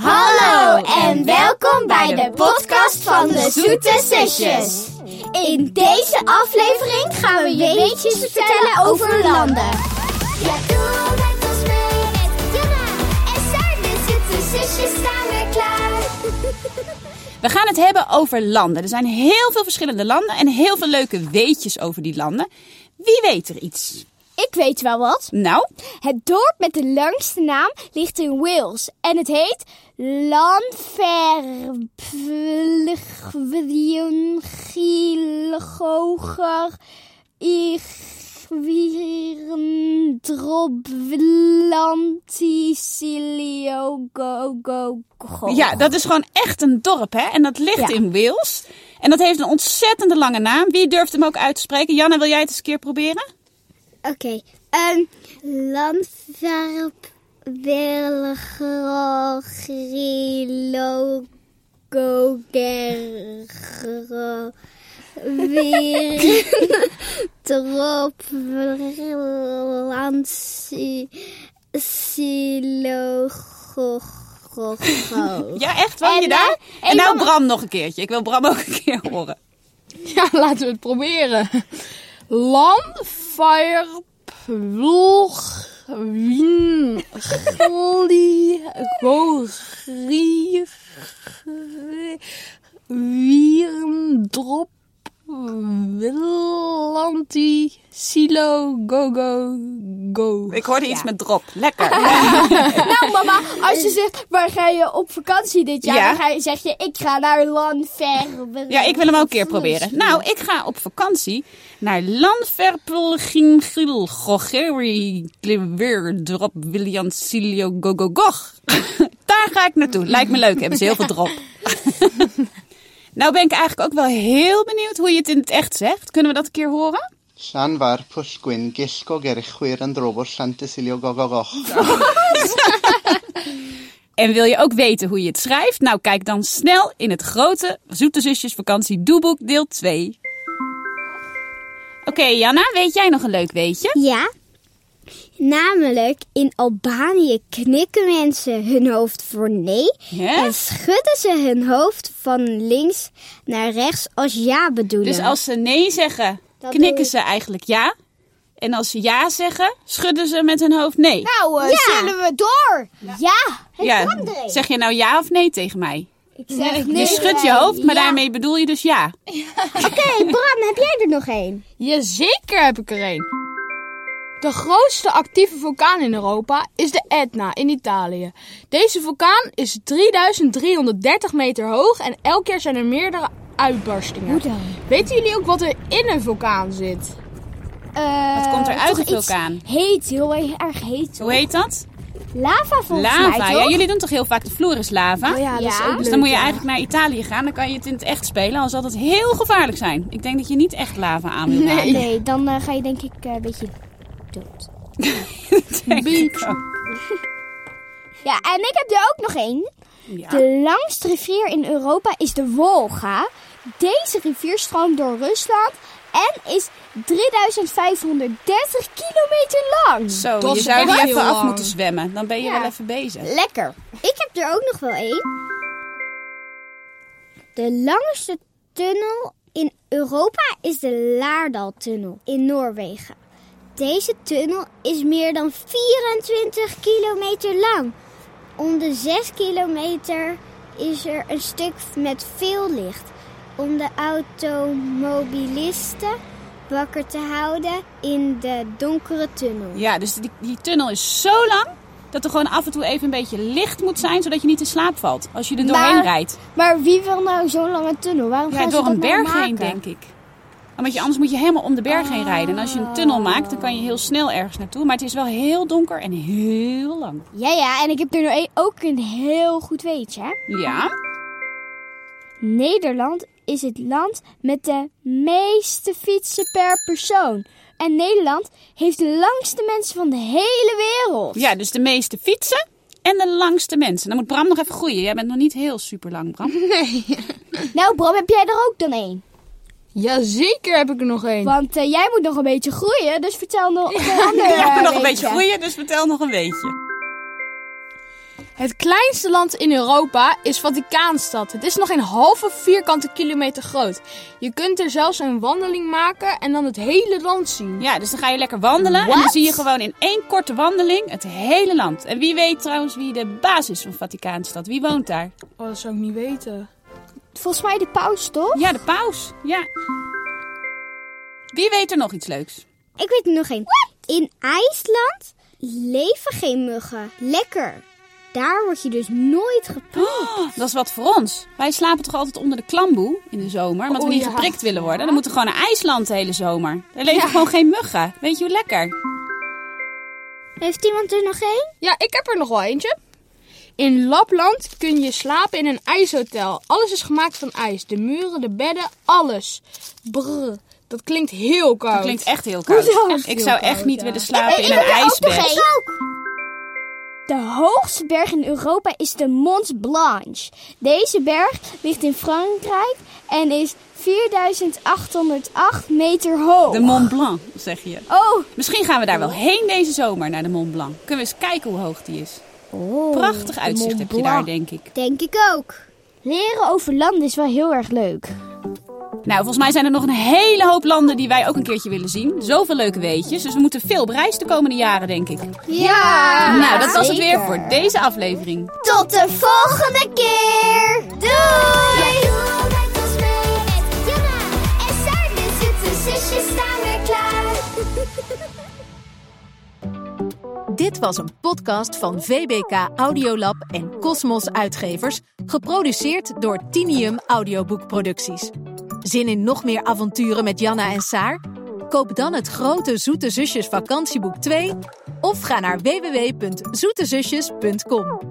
Hallo en welkom bij de podcast van de Zoete Zusjes. In deze aflevering gaan we je weetjes vertellen over landen. Ja, doe met ons mee. Jana en Saar, de Zoete Zusjes staan weer klaar. We gaan het hebben over landen. Er zijn heel veel verschillende landen en heel veel leuke weetjes over die landen. Wie weet er iets? Ik weet wel wat. Nou, Het dorp met de langste naam ligt in Wales en het heet go. ja, dat is gewoon echt een dorp, hè? En dat ligt Ja. in Wales. En dat heeft een ontzettende lange naam. Wie durft hem ook uit te spreken? Janne, wil jij het eens een keer proberen? Oké, een landwerp Wilgrogilogoger weer drop lansi silogogo. Ja, echt? Woon je En, daar? eh, En nou mama- Bram nog een keertje. Ik wil Bram ook een keer horen. Ja, laten we het proberen. Landfire Ploeg Wien Gli Gogri Wierendrop Willanti Silo Go Go. Ik hoorde iets met drop. Lekker. Nou mama, als je zegt waar ga je op vakantie dit jaar, Ja. dan ga je, zeg je ik ga naar Lanfer. Ja, ik wil hem ook een keer proberen. Nou, ik ga op vakantie naar Landverpelgingil Gogeri Kliwer Drop William Silio Gogogog. Daar ga ik naartoe. Lijkt me leuk, hebben ze heel veel drop. nou ben ik eigenlijk ook wel heel benieuwd hoe je het in het echt zegt. Kunnen we dat een keer horen? Llan far pwll gwyn gisgo gerchwyr yn drofod Llantysilio gogogoch. En wil je ook weten hoe je het schrijft? Nou, kijk dan snel in het grote Zoete Zusjes Vakantie Doeboek deel 2. Oké, Janna, weet jij nog een leuk weetje? Ja. Namelijk in Albanië knikken mensen hun hoofd voor nee en schudden ze hun hoofd van links naar rechts als ja bedoelen. Dus als ze nee zeggen, Dat knikken ze eigenlijk ja. En als ze ja zeggen, schudden ze met hun hoofd nee. nou, eh, zullen we door? Ja, het ja, kan erin. zeg je nou ja of nee tegen mij? Ik zeg je nee, schudt je hoofd, maar Ja. daarmee bedoel je dus ja. Oké, Bram, heb jij er nog één? Jazeker heb ik er een. De grootste actieve vulkaan in Europa is de Etna in Italië. Deze vulkaan is 3330 meter hoog en elk jaar zijn er meerdere uitbarstingen. Hoe dan? Weten jullie ook wat er in een vulkaan zit? Wat komt er uit iets vulkaan? Heet, heel erg heet. Hoe heet dat? Lava volgens Lava. mij, Ja, jullie doen toch heel vaak de Floris lava? Oh ja, dat is ook Dus dan moet je ja. eigenlijk naar Italië gaan. Dan kan je het in het echt spelen. Anders zal dat heel gevaarlijk zijn. Ik denk dat je niet echt lava aan wil raken. Nee, dan eh, ga je denk ik eh, een beetje dood. Ja, en ik heb er ook nog één. Ja. De langste rivier in Europa is de Wolga. Deze rivier stroomt door Rusland en is 3530 kilometer lang. Zo, Dat je zou die even af moeten zwemmen. Dan ben je Ja. wel even bezig. Lekker. Ik heb er ook nog wel één. De langste tunnel in Europa is de Laardaltunnel in Noorwegen. Deze tunnel is meer dan 24 kilometer lang. Om de 6 kilometer is er een stuk met veel licht. Om de automobilisten wakker te houden in de donkere tunnel. Ja, dus die, die tunnel is zo lang dat er gewoon af en toe even een beetje licht moet zijn, zodat je niet in slaap valt als je er doorheen Maar- rijdt. Maar wie wil nou zo'n lange tunnel? Waarom Ja, gaan ze door een nou berg heen, denk ik. Omdat je, anders moet je helemaal om de berg heen rijden. En als je een tunnel maakt, dan kan je heel snel ergens naartoe. Maar het is wel heel donker en heel lang. Ja, ja, en ik heb er ook een heel goed weetje. Ja? Nederland is het land met de meeste fietsen per persoon. En Nederland heeft de langste mensen van de hele wereld. Ja, dus de meeste fietsen en de langste mensen. Dan moet Bram nog even groeien. Jij bent nog niet heel super lang, Bram. Nou, Bram, heb jij er ook dan één? Jazeker heb ik er nog één. Want eh, jij moet nog een beetje groeien, dus vertel nog een ander Jij moet eh, nog een weetje. beetje groeien, dus vertel nog een beetje. Het kleinste land in Europa is Vaticaanstad. Het is nog een halve vierkante kilometer groot. Je kunt er zelfs een wandeling maken en dan het hele land zien. Ja, dus dan ga je lekker wandelen en dan zie je gewoon in één korte wandeling het hele land. En wie weet trouwens wie de baas is van Vaticaanstad? Wie woont daar? Oh, dat zou ik niet weten. Volgens mij de paus, toch? Ja, de paus. Ja. Wie weet er nog iets leuks? Ik weet er nog één. In IJsland leven geen muggen. Lekker. Daar word je dus nooit geprikt. Oh, dat is wat voor ons. Wij slapen toch altijd onder de klamboe in de zomer, omdat we Oh, niet ja. geprikt willen worden. Dan moeten we gewoon naar IJsland de hele zomer. Daar leven gewoon geen muggen. Weet je hoe lekker? Heeft iemand er nog één? Ja, ik heb er nog wel eentje. In Lapland kun je slapen in een ijshotel. Alles is gemaakt van ijs. De muren, de bedden, alles. Brr, dat klinkt heel koud. Dat klinkt echt heel koud. Hoezo? Ik heel zou echt koud, niet ja. willen slapen in een ijsbed. De hoogste berg in Europa is de Mont Blanc. Deze berg ligt in Frankrijk en is 4808 meter hoog. De Mont Blanc, zeg je. Oh, Misschien gaan we daar wel heen deze zomer naar de Mont Blanc. Kunnen we eens kijken hoe hoog die is. oh Prachtig uitzicht heb je daar, denk ik. Denk ik ook. Leren over land is wel heel erg leuk. Nou, volgens mij zijn er nog een hele hoop landen die wij ook een keertje willen zien. Zoveel leuke weetjes. Dus we moeten veel op reis de komende jaren, denk ik. Ja! nou, dat was het weer voor deze aflevering. Tot de volgende keer! Doei! Dit was een podcast van VBK Audiolab en Cosmos Uitgevers, geproduceerd door Tinium Audioboekproducties. Zin in nog meer avonturen met Janna en Saar? Koop dan het grote Zoete Zusjes vakantieboek 2 of ga naar www.zoetezusjes.com.